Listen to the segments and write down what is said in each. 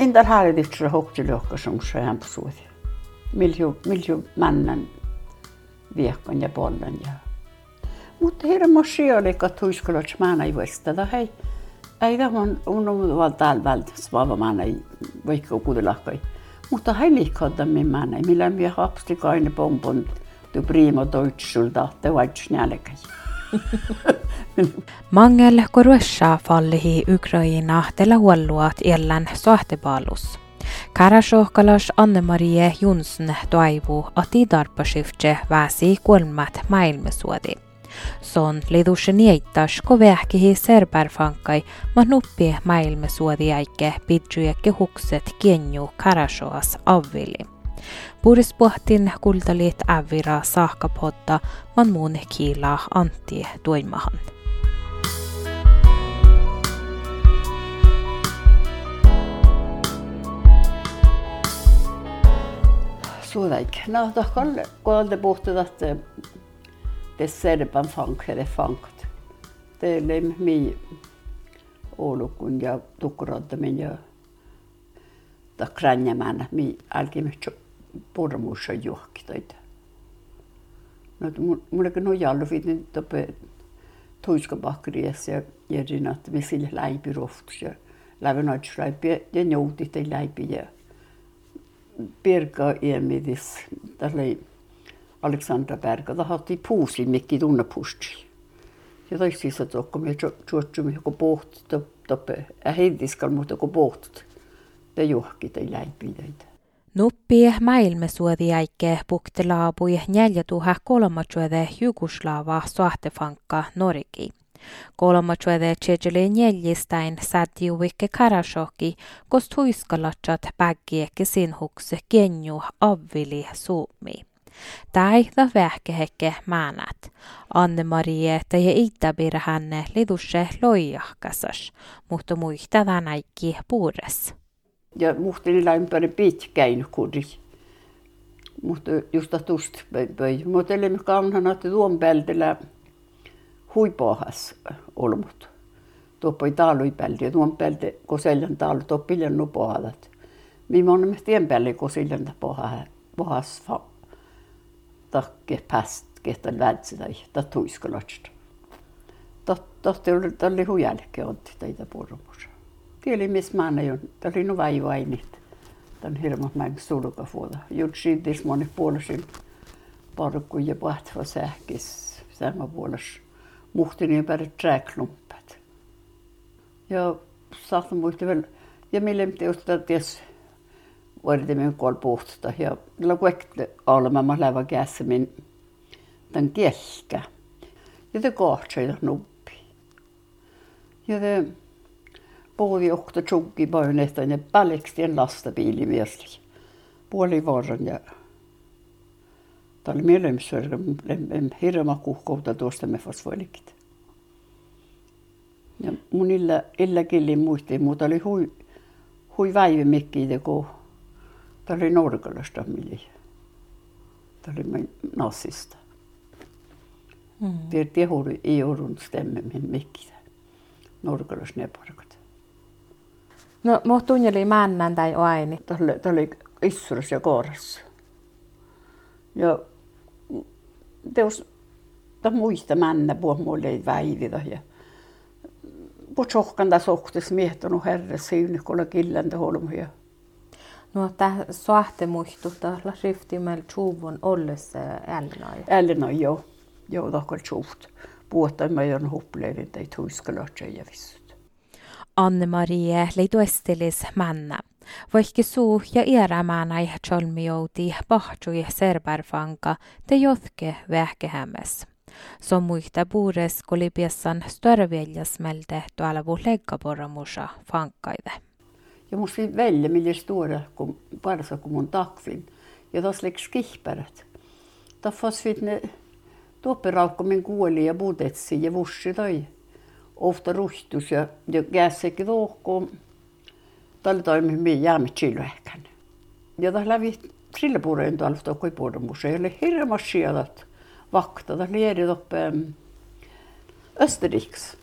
Indal hallituksella hohtiliokka sun se hämpsuuti. Milju, milju männän viekon ja pollen. Ja. Mutta hirmo sijoili, että huiskulots määnä ei voistada. Hei, ei tämä on on täällä vältä, svava määnä ei vaikka kuudelahkai. Mutta hei liikkoda min määnä, millä minä hapsti kaine pompon tu primo deutschulta, te vaits nälkäi. Mangel korusha fallihi Ukraina tällä huolluat iellän sohtepalus. Karashohkalas Anne-Marie Jonsson toivuu, että darpaskifte väsi kolmat maailmasuodi. Son lidusse nieitas koveähkihi serberfankai, ma nuppi maailmasuodi äike pidjujäkke hukset kienju Karashoas avvili. Purispuhtin kultalit ävira saakapodda man muun kiila Antti Tuimahan. Suudaik. No, kalle, kun puhuttu, että det serban fank, det fankt. Det är mi olukun ja tukkuroddamin ja kränjämään, mi alkimet pormuussa juokkitoita. No, mulla kun on jallu niin tope tuiskapahkriessa ja järin, että me sille läipi rohtus ja lävän läipi ja njoutit ei läipi ja Pirkka Iemidis, tässä oli Aleksandra Pärkka, tahatti puusi, mikki tunne pusti. Ja toisi se tokko, me tuotsumme joku pohti, toppe, ähdiskal muuta kuin pohti. Ja juhkit ei läipideitä. Nuppi eh maailmasuodiäike puhtelaapui 4300 jugoslaava sahtefankka Noriki. Kolmachuede Chechele neljistain sätiuvikke karashoki, kost huiskalatsat päggieke sinhuks genju avvili suumi. Tai ta vähkehekke määnät. Anne-Marie ja Itabir hänne lidusse loijahkasas, mutta muista tänäikki puures ja muhtelilla ympäri pitkäin kuri. Mutta just tust pöi. Mutta olemme kaunana, että tuon päältä huipohas olmut. Tuoppoi taalui päältä tuon päältä koseljan taalu toppiljan nupohadat. Minä olen tien päälle koseljan pohas takke päst kehtä vältsi tai tuiskolotsta. Tohti oli huijälke otti teitä purmussa tieli missä mä on. Tämä oli no vaivainit. Tämän hirmo mä sulka fuoda. Jutsi tis moni puolisin parkku ja pahtva sähkis. Sama puolis muhtin ympäri träklumpet. Ja saattaa muista vielä. Ja millä me teosta ties vuodet minun kol puhtuta. Ja lakuekte olema mä lävä kässämin tämän kielkä. Ja te kohtsai nuppi. Ja te puoli ohta tjuggi että ne palekstien lastabiili miesli. Puoli vuoron ja Tämä oli mielemsverga, hirma kuhkouta tuosta me fosfoilikit. Ja mun illa, illa killin muisti, mutta oli hui, hui väivä mikki, kun tämä oli Norgalasta mili. Tämä oli nassista. Mm. Tiedätte, ei joudun stemmemmin mikki. Norgalas ne parkat. No, mo tunneli männän tai aini. Tämä oli issurus ja koorassa. Ja ta muista männä puhua mulle ei väivitä. Ja puhut sohkan tässä ohtis miehtonut herre siinä, kun killäntä holmuja. No, tämä sohte muistuttaa, että riftimellä tjuvon ollessa ällinai. Ällinai, joo. Joo, tämä on tjuvt. Puhutaan, että mä oon hupleivin, tai tuiskalotsa ja vissu. Anne-Marie leiduestelis manna. Vaikka suu ja iärämänai cholmiouti pahtsui serberfanka te jotke vähkehämmes. Som muista puures kolipiassan störveljasmelde tuolla vu leikkaporramusa fankkaide. Ja musta välja, millä stora kun parsa kun mun takvin. Ja tas leks kihpärät. Ta fosfit ne tuopperaukko min kuoli ja budetsi ja vussi toi ofta rustus ja, ja kässäkin tuohkoon. Tällä toimi jäämme silvähkän. Ja tässä läpi sillä puolen tuolla tokkoi puolen museolle hirmas sielat vakta. Tässä lieri toppe Österriks.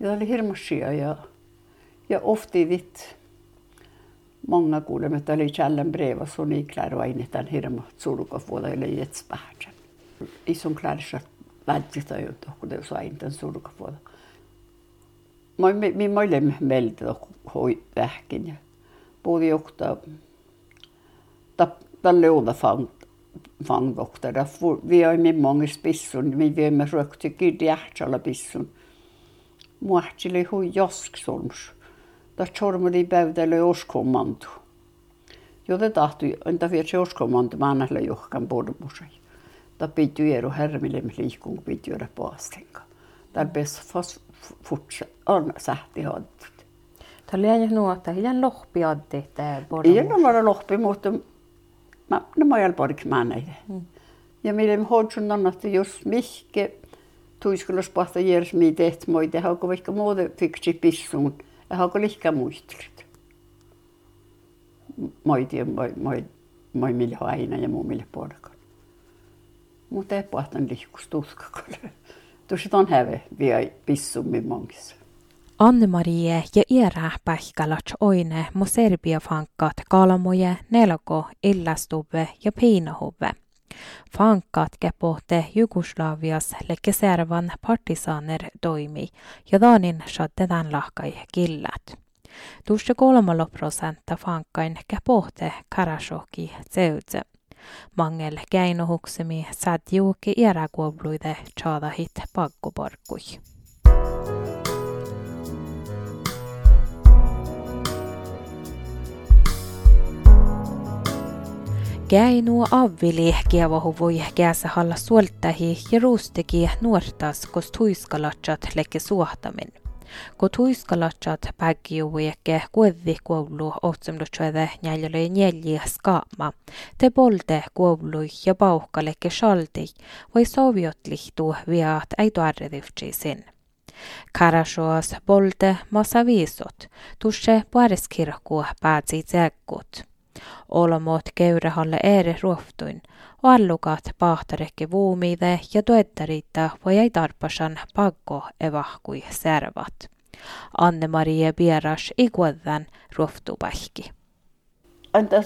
Ja tämä oli hirmas ja, ja ofti vitt Många kuulemme, että oli Challen breva sun iklär aina tämän hirma surkavuoda eli jetspähtsä. Ison klärssä lähtistä jo kun te sain tämän surkavuoda. Mä mi mä olin meiltä hoi vähkin ja puhuttiin johtaa tälle uutta fang fangdoktor. Vi har min många spissun, vi vi med rökte gud hjärtsala pissun. Muahtili hui josksons. Da chormodi päivdelle oskommantu. Jote tahtui, entä vielä se oskommantu maanasle johkan pormusai. Da piti eru härmille liikkuun piti juoda paastenka. Där fortsätt on sähti haddut. Tämä oli nuotta, ihan lohpi addi tämä pormus. Ei ole lohpi, mutta mä, no mä olen porkmaanaide. Mm. Ja millä me hoidsun on, että jos mihke tuiskulos pahta järs mi teht moide, haako vaikka muuta fiksi pissuun, ja haako lihkä muistelut. Moidi, moi, moi, moi millä aina ja muu millä porkan. Mutta ei pahtan lihkus tuskakolle. Tuossa on häve vielä pissuun mongissa. Anne-Marie ja Iera Pähkälat oine mo Serbia fankkat kalamoje nelko illastube ja piinahuve. Fankkat kepohte Jugoslavias lekke servan partisaner toimi ja daanin satte tämän lahkai killät. Tuossa kolmalla prosenta fankkain kepohte Karashoki zeutse. Mangel käinohuksemi saat juuki iäräkuobluide tsaadahit pakkuporkkui. Käinu avvili kievahuvui käässä halla suoltahi ja ruusteki nuortas, kos tuiskalatsat lekke suohtamin. Ko tuiskalatsat päggiuvieke kuevi koulu otsemlutsöde jäljelle njälji skaama. Te bolde koulu ja pauhka lekke shaldi, vai soviot lihtu viat ei tuarredivtsi Karashoas bolde massa viisot, tusse puariskirkku päätsi tsekkut. Olomot köyrähalle eri ruoftuin, allukat pahtarekki vuumiide ja tuettariitta voi ei tarpasan pakko evahkui servat. Anne-Marie Bieras ikuodan ruoftupähki. Anta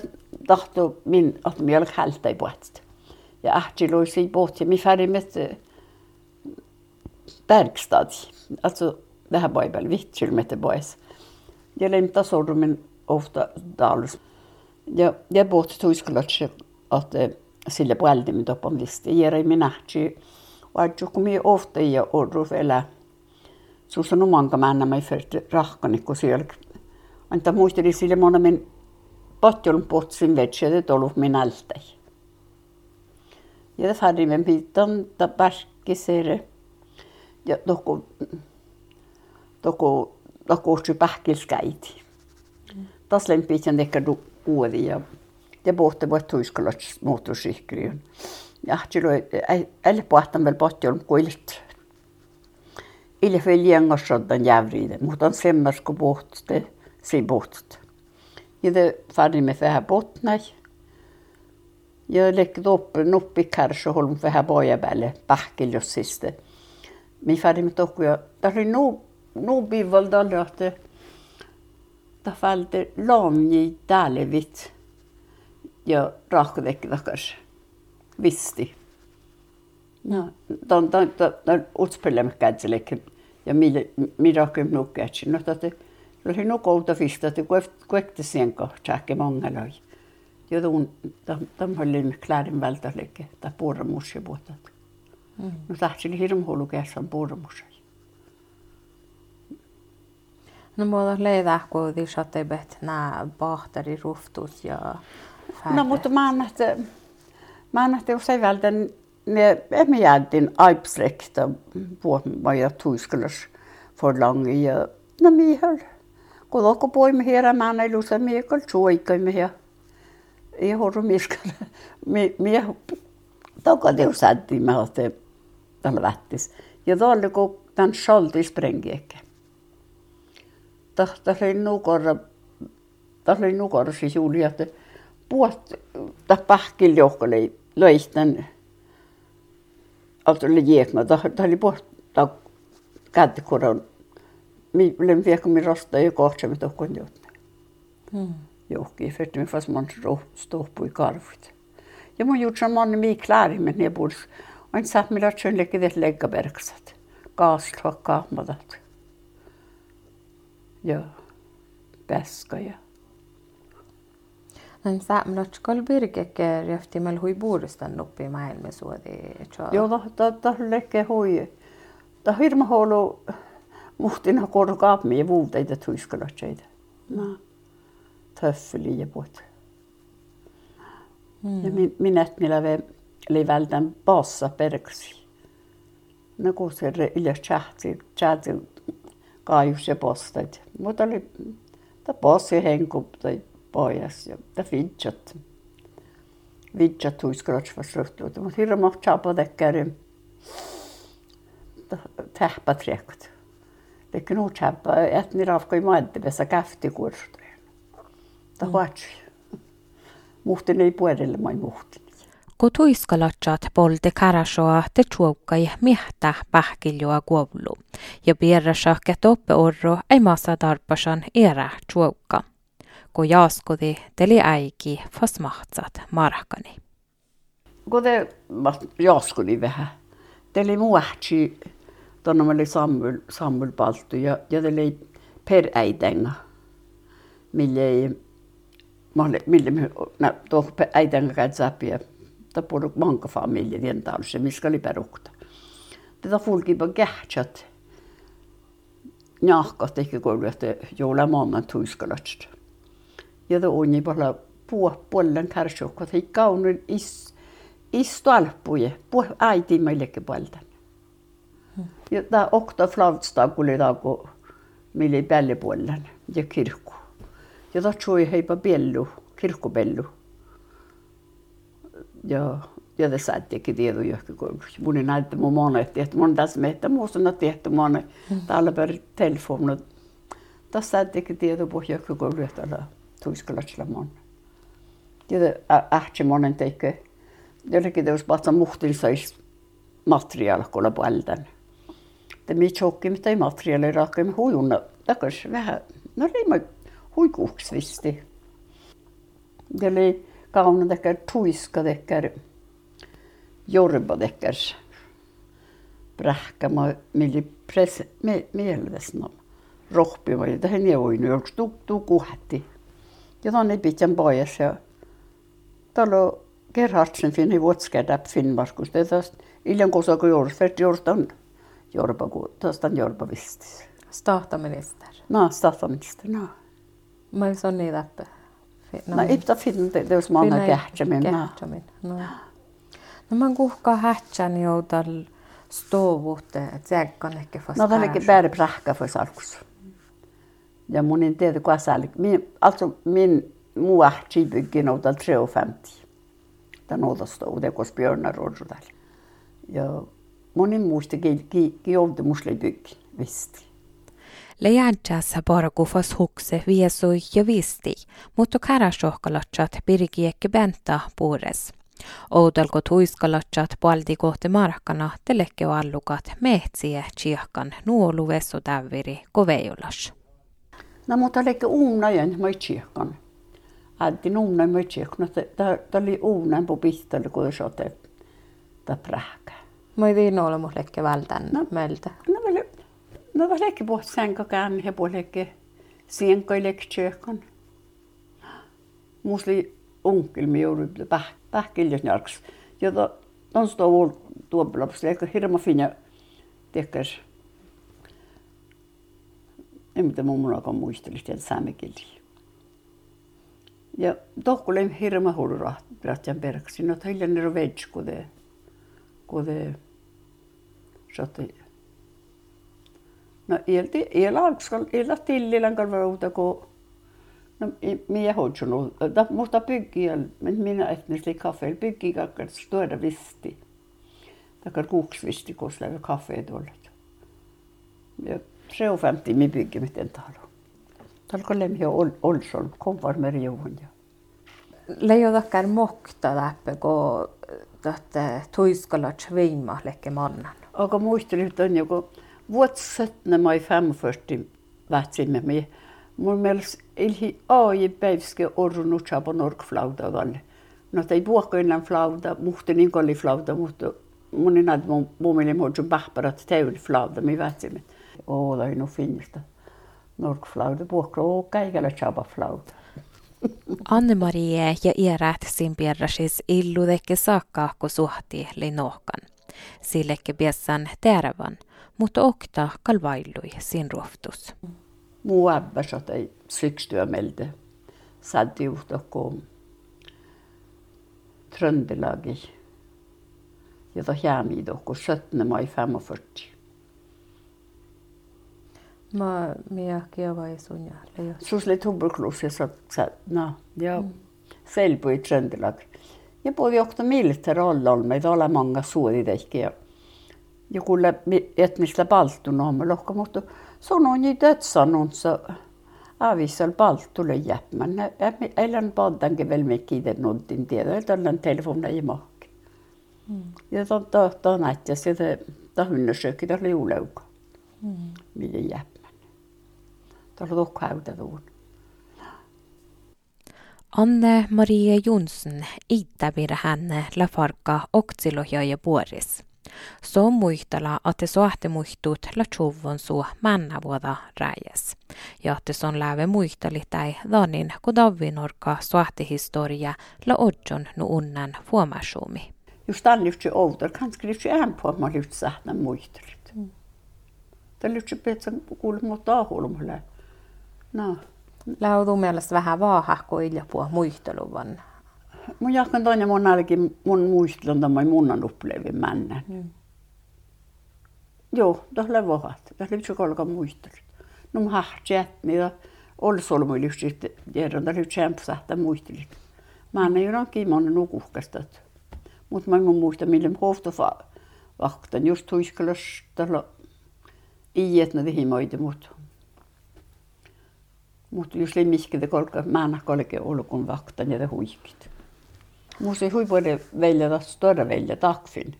tahto min, att mjölk hälta i båt. Ja ähti loisi i båt ja mi färdig med verkstad. Alltså det här var ju väl vitt kilometer boys. Jag lämtar sormen ofta dalus ja ja bot tuiskulatse at sille puoldimme topam listi jere minähti vaatju kun mi ofta ja orru vielä suussa numanka mänä mai fert rahkani kun siellä anta muisteli sille mona min potjolun potsin vetse det olu min altai ja det färdig med pitan ta paski sere ja toko toko toko pähkilskäiti. Tas lempitän ehkä du kuoli ja ja pohti voi tuiskolla moottorsikriin. Ja silloin ei pohtan vielä pohti on kuilt. Ille veel jängossa den jävriide, mutta on semmas kun pohti si pohti. Ja det färdig med vähän bottnai. Ja lekki toppi nuppi kärsi holm vähän poja päälle pähkil jos siste. Mi färdig med tokku ja tämä oli nuu nuu bivalda että ta falde lomni dalevit ja rahkudekki takas visti. No, ton ton ton utspelem kätselek ja mille mirakem nukkätsi. No tate oli no kouta fista te kueft kuekte sienko tjäkke mongaloi. Ja tuun tam tam hallin kläden vältälekke ta puuramus ja puotat. Mm. No tahtsi hirmu hulu käsän puuramus. No mulla leidä kuitenkin satebet nää bahteri ruftus ja No mutta mä annat, mä annat usein vältän ne emme jäätin aipslekta vuomaja tuiskelas for langi ja no mihal. Kun loko poimme hierä mä annan ilusa miekal suoikaimme ja ei horro miskal. Mie takadeus sättiin mä otte tällä vättis. Ja tuolla kun tämän schalti sprengiekkä ta oli nukorra, ta oli nukorra siis juuri, että puot, ta pähkil johkali löisten, alta oli jiekma, ta, ta oli puot, ta kätikoron, mi, olen viekko mi rosta ja kohta mi tohkon juttu. Hmm. johonkin, för att man fast man står på i karvut. Ja mun gjort som man mi klari men ne burs. Ain saat millä tön lekki det lägga bergsat. Kaast hakkaa madat. Ja. Peska ja. Näin säämlot kol birgeke röfti mal hui buuristan nuppi maailma suodi. Joo, ta ta lekke hui. Ta hirma holo muhtina kor kaapmi ja vuuteita tuiskalatseita. No. Töffeli ja puhut. Mm. Ja min, minä millä ve livältän passa perksi. No kun se ylös chahti, chahti kaajus ja postait. Mutta oli ta passi henku pojas ja ta fidjat. Fidjat huiskrats var srutlut. Mutta hirma chapa tekkeri. Tähpä trekt. Det kunde chapa ett ni rafkoi vesa käfti kurstreen. Ta huatsi muhtin ei puolelle mai muhtin. Kun tuiskalatsat polde karasoa te tuokkai miehtä pähkiljua kuollu, ja pierrasa toppe orro ei maassa tarpasan erä tuokka. Kun jaaskudi teli äiki fas mahtsat markani. Te jaaskudi vähän, teli muahtsi tuonne oli Samuel, Samuel Palttu ja, ja teli peräitenga, mille ei mille me tuohon äitän kanssa säpiä. Ta puhuu manka familie den talse, missä oli perukta. Tätä fulki på kähtsät. Njahkat ehkä koulu, että joula maailman tuiskalatsta. Ja det on bara på bollen karsokko, että ei kaunun is, istu alpuje, på äiti meillekin puolta. Ja tämä okta flavstaa, kun oli taako, millä pällipuolella ja kirkku. Ja tror jag heipa bellu, kirkkopellu. Ja, ja det satt ikke det och jag går. Mun ei näytä mun monet, että mun tässä meitä muussa tehty monet. Täällä per telefon. Tässä satt ikke det går ut alla Ja det ähtsi monen teikke. Jollekin teus patsa muhtin sais materiaal kolla puolten. Det mi tjokki mitä ei materiaali rakka, huijunna. Takas vähän. No riimai huikuuksi visti. Ja oli kauna tekkär tuiska tekkär jorba tekkär prähkä ma milli pres me mielesnä rohpi vai tähän ne voi nyt yksi tuk tuk. Ja tonne pitän pois ja talo Gerhardsen finni vuotskädä Finnmarkus. Det är iljan kosako juurs, för juurstan jorba, tästä jorba vistis. Staataminister. No, staataminister, no. Mä on niin läppä. No, pitää finna, det är som annan kähtsämin. Kähtsämin, no. No mä kuhkaa hähtsän joutal stovuutte, tsäkkan ehkä fast No, tämä on bäri prähkä för salkus. Ja mun en tiedä, kuka sääli. Alltså min muu ähtsi byggi noutal 350. Tän outosto, det kos björnar rådjudal. Ja monin muusta ki, ki, ki joudu musle byggi, visst. Lejantsassa parkufas hukse viesui ja visti, mutta karasohkalatsat pirkiekki benta puures. Outalko tuiskalatsat paldi kohti markkana telekke allukat metsiä tsiahkan nuolu täviri koveijulas. No mutta lekke uunajen mä tsiahkan. Äiti uunajen mä tsiahkan. Tämä oli uunajen kun se otet. Tämä prähkä. Mä ei viin olemus lekke vältän no, meiltä. No, No var lekke bort senka kan he på lekke senka i lekkökan. Musli onkel mi joudui päh pähkiljösnärks. Jota on sto vol tuopelaps lekke hirma finja tekkäs. En mitä mummunakaan muisteli sitä saamekieli. Ja tohkulle hirma hullu rahtian perksi. No hiljan nero veg kode kode sotte No ilti ila alkskal ila tillilän kalvaruuta ko No minä musta pyggiä, men minä etnisesti kaffe, pyggi kakkar stöda visti. Takkar kuuksi visti, kun lägger kaffe tuolla. Ja 350 mi bygger mitt en talo. Talko lemhi ol olsol, komvar meri juhun ja. Leijo takkar mokta läppe, kun tätä tuiskalat viima lekke mannan. Aga muistelin, että on joku 17 mai 45 vätsimme me Mun mielestä ilhi ai päivske orrunut chapa norkflauta valle. No ei puhkoinnan flauta, muhti niin kolli flauta, mutta mun ei näet mun mielestä muuttu pähpärat täyden flauta, mi vätsimme. Oo, tai no finnistä. Norkflauta puhko, oo, kaikella chapa flauta. Anne-Marie ja Eerät simpierrasis illudekke saakka, kun suhti linohkan. Sillekke piessan terävän, mutta okta kalvaillui sin ruoftus. Muu äbbä ei sykstyömelde. Saddiuhtokko Trøndelagi. Ja da kommer dere 17. mai 45. Ma miakkia vai sunjalle? Sus oli tuberkuloos ja sa, no, ja mm. selvui Trøndelag. Ja både johto militärallal ei ole många suodidehki ja ja kuule etnistä palttun on lohka, mutta sanoi niin dödsannonsa avissal palttulle jäppmän. Elän paltankin vielä me kiiten nuntin tiedä, että on telefona ei mahki. Mm. Ja ta ta ta näitä se ta hynnösökki ta liuleuka. Mm. Miten jäppmän. Ta on tokkauta tuun. Anne-Marie Jonsson itäpirä hänne la farka oktsilohja ja puoris. So muistella, että soahte muistut la chuvon su männa vuoda räjes. Ja että son läve muisteli tai danin, kun davvinorka soahte historia la odjon nu unnan fuomasumi. Just tämän lyhtsä outor, kanske lyhtsä äänpua, mä lyhtsä sähtnä muistelit. Mm. Tämä lyhtsä petsän kuulumutta ahulmulle. No. Laudu mielestä vähän vaahahko iljapua muisteluvan mun jahkan toinen mun ainakin mun muistelun tämän munnan upplevin männän. Mm. Joo, das le vohat. Das le kolka muistelut. No mun hahtjät, mitä oli solmuilyksi, tiedän, että nyt sämpsähtä muistelit. Mä en ole kiimonen nukuhkasta. Mutta mä en muista, millä hofta vaktan just huiskalas tällä iät näitä himoita, mutta mutta jos lemmiskede kolka määnä kolke olkun vaktan ja huikit. Musta hui paljon välja större välja takfin.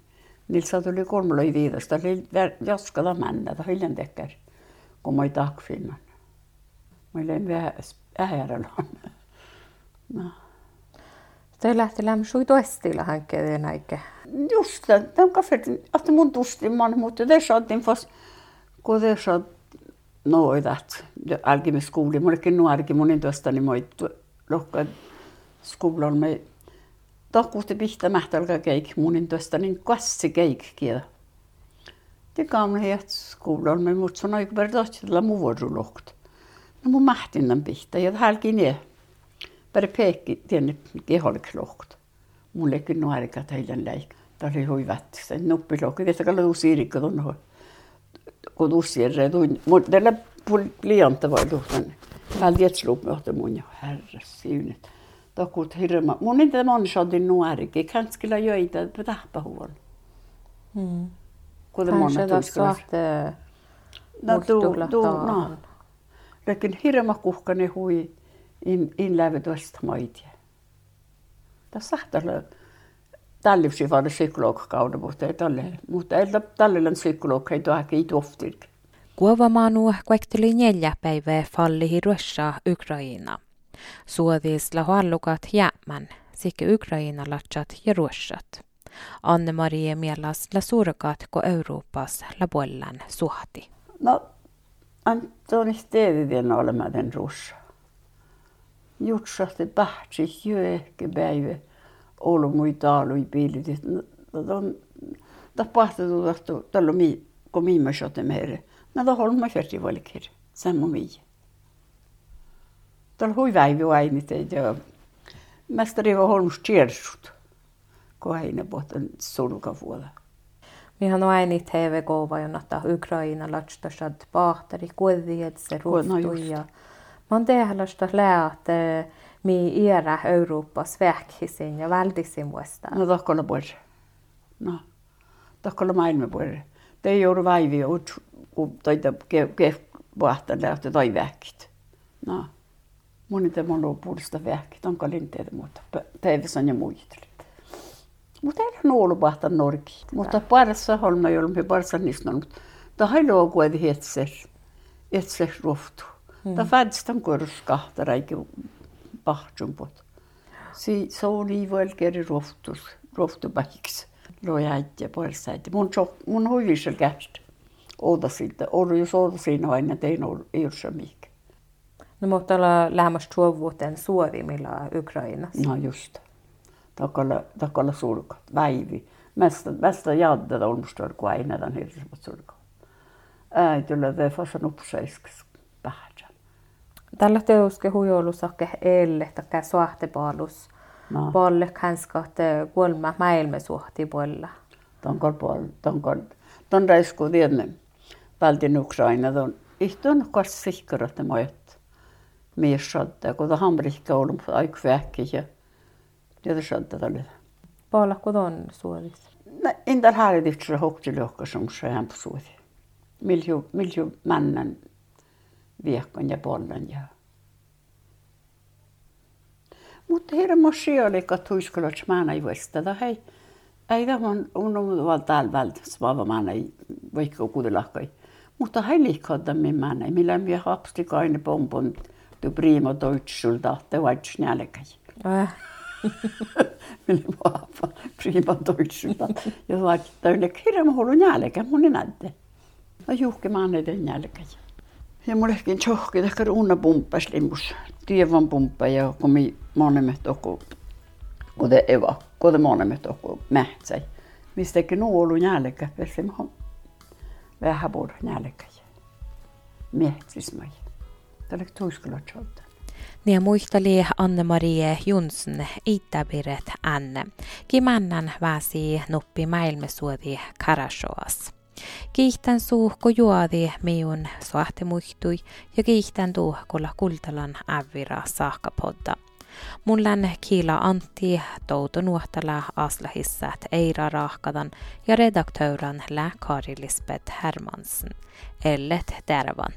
Niiltä tuli kolmella viidasta, oli jaskalla männä, tai hiljan tekkär, kun mä takfin. Mä olin vähän äärellä. No. Te lähti lämmösui toistilla hankkeiden näikä. Just det, de kaffe, att mun tusti man, mutta det saatiin fast, kun det saat noidat, alkimme skooli, mullekin nuorikin monin tuosta, niin mä lohkaa skolan me takuusti pihta mähtälkä keik munin tuosta niin kassi keik kielä. Te kaamle hiet skuulan me mut sanoi kun verta tällä muu vuorulohkt. No mun mähtin tämän pihta ja hälkin nie. Pere peekki tienne keholiklohkt. Mullekin nuorika teidän läik. Tämä oli huivat. Se nuppilohki. Tästä kalla uusi irikka tuonne. Kun uusi irre tuin. Mutta tällä liianta voi tuhtan. Väldi et slup möhtä mun jo. Herra siunet takut hirma. Mun inte människan nuorikin, kanskilla jöitä tahpahuon. Mm. Kanske da svarte no, tu, tu, no. Lekin hirma kuhkane hui in, in lävetuosta maitia. Tässä tällöin vaan psykologikauden, mutta ei tälle, mutta ei tälle psykolog ei tuohon ei tuoftirk. Kuovamaanu kuekteli neljä päivää falli Ruossa Ukraina. Suodisla hallukat jäämän, sikä Ukraina latsat ja ruossat. Anne-Marie mielas la surkat ko Euroopas la bollan suhti. No, Antoni stediden olema den russa. Jutsahti pähtsi jöhke päivä olu mui taalui piilit. No, tapahtui tuosta, tällä mi, kun miimä sote meille. No, tuohon mä festivalikir, samma mii. Tal hui väivi ainit ja mästari var holmus tiersut. Ko aina pohtan sulka vuoda. Mihan on aini TV kova ja nahta Ukraina latsta shad pahtari kuodiet se ruhtu ja man tehdä lää että mi iera Euroopas vähkisin ja väldisin muista. No tahkolla pois. No, tahkolla maailma pois. Te ei joudu väivi, kun toita kehvahtan lähtö tai vähkit. No. Moni te mun puolesta vähki, tonka linteitä, mutta päivässä ja muisteli. Mutta ei ole ollut vahta norki. Mutta parissa holma, jolloin me parissa niistä on. Tämä ei ole kuitenkin etser, etser ruoftu. Ta fädstan kurskahta räikä pahtsumput. Si so oli vuol keri roftus, roftupäiks. Loi äiti puolesta Mun, mun hoivisel käst. Ouda siltä. Ollut jos ouda siinä aina tein ei ole mikä. No mutta olla lähemmäs tuo vuoteen suorimilla Ukrainassa. No just. Takalla, takalla sulka. Väivi. Mesta, mesta jadda olmustar kuin aina tämän. Äityllä te fasa nupsaiskis pähdän. Tällä teoske huijolusakke elle takia suahtepaalus. No. Palle kanska te kolma maailma suhti puolella. Tonkol puol, tonkol. Ton reisku tiedne. Vältin Ukraina ton. Ihtun kas sihkarat majat. Mies saattaa, kun ta hamrikka ollut aika vähki ja tiedä saattaa tälle. Paalla kun on suorissa. No, indal haaridiksella hokti lohka som se hän suoti. Milju, milju männän viekon ja pollen ja mutta hirmuisia oli, että tuiskalots mä ei voistada. Hei, ei on vaan täällä vältä, svava mä ei vaikka kuudelahkai. Mutta hei liikkaada minä ei, millä minä hapsti kaine pompon tu primo deutschulta, te vaits nälkäi. Millä mä primo deutschulta. Ja vaikka tälle hirmu hullu nälkä, mun ei näytte. No juhki mä ei nälkäi. Ja mulla ehkä tjohki, että unna pumppas limmus. Tievon pumppa ja kun mi monemet toku, te eva, kun te monemet toku mähtsäi. Mistäkin nu ollut nälkä, pesi mä vähän nälkä. Mähtsis mä. Tällä tuiskalla tjolta. Niin muisteli Anne-Marie Jonsson Itäbiret Anne. Kimännan väsi nuppi maailmasuodi Karashoas. Kiihtän suuhko juodi miun muhtui ja kiihtän tuuhkolla kultalan ävira saakapodda. Mun län kiila Antti Touto Nuohtala Aslahissat Eira Rahkadan ja redaktöran lä Kari Lisbeth Hermansen. Ellet Tervan.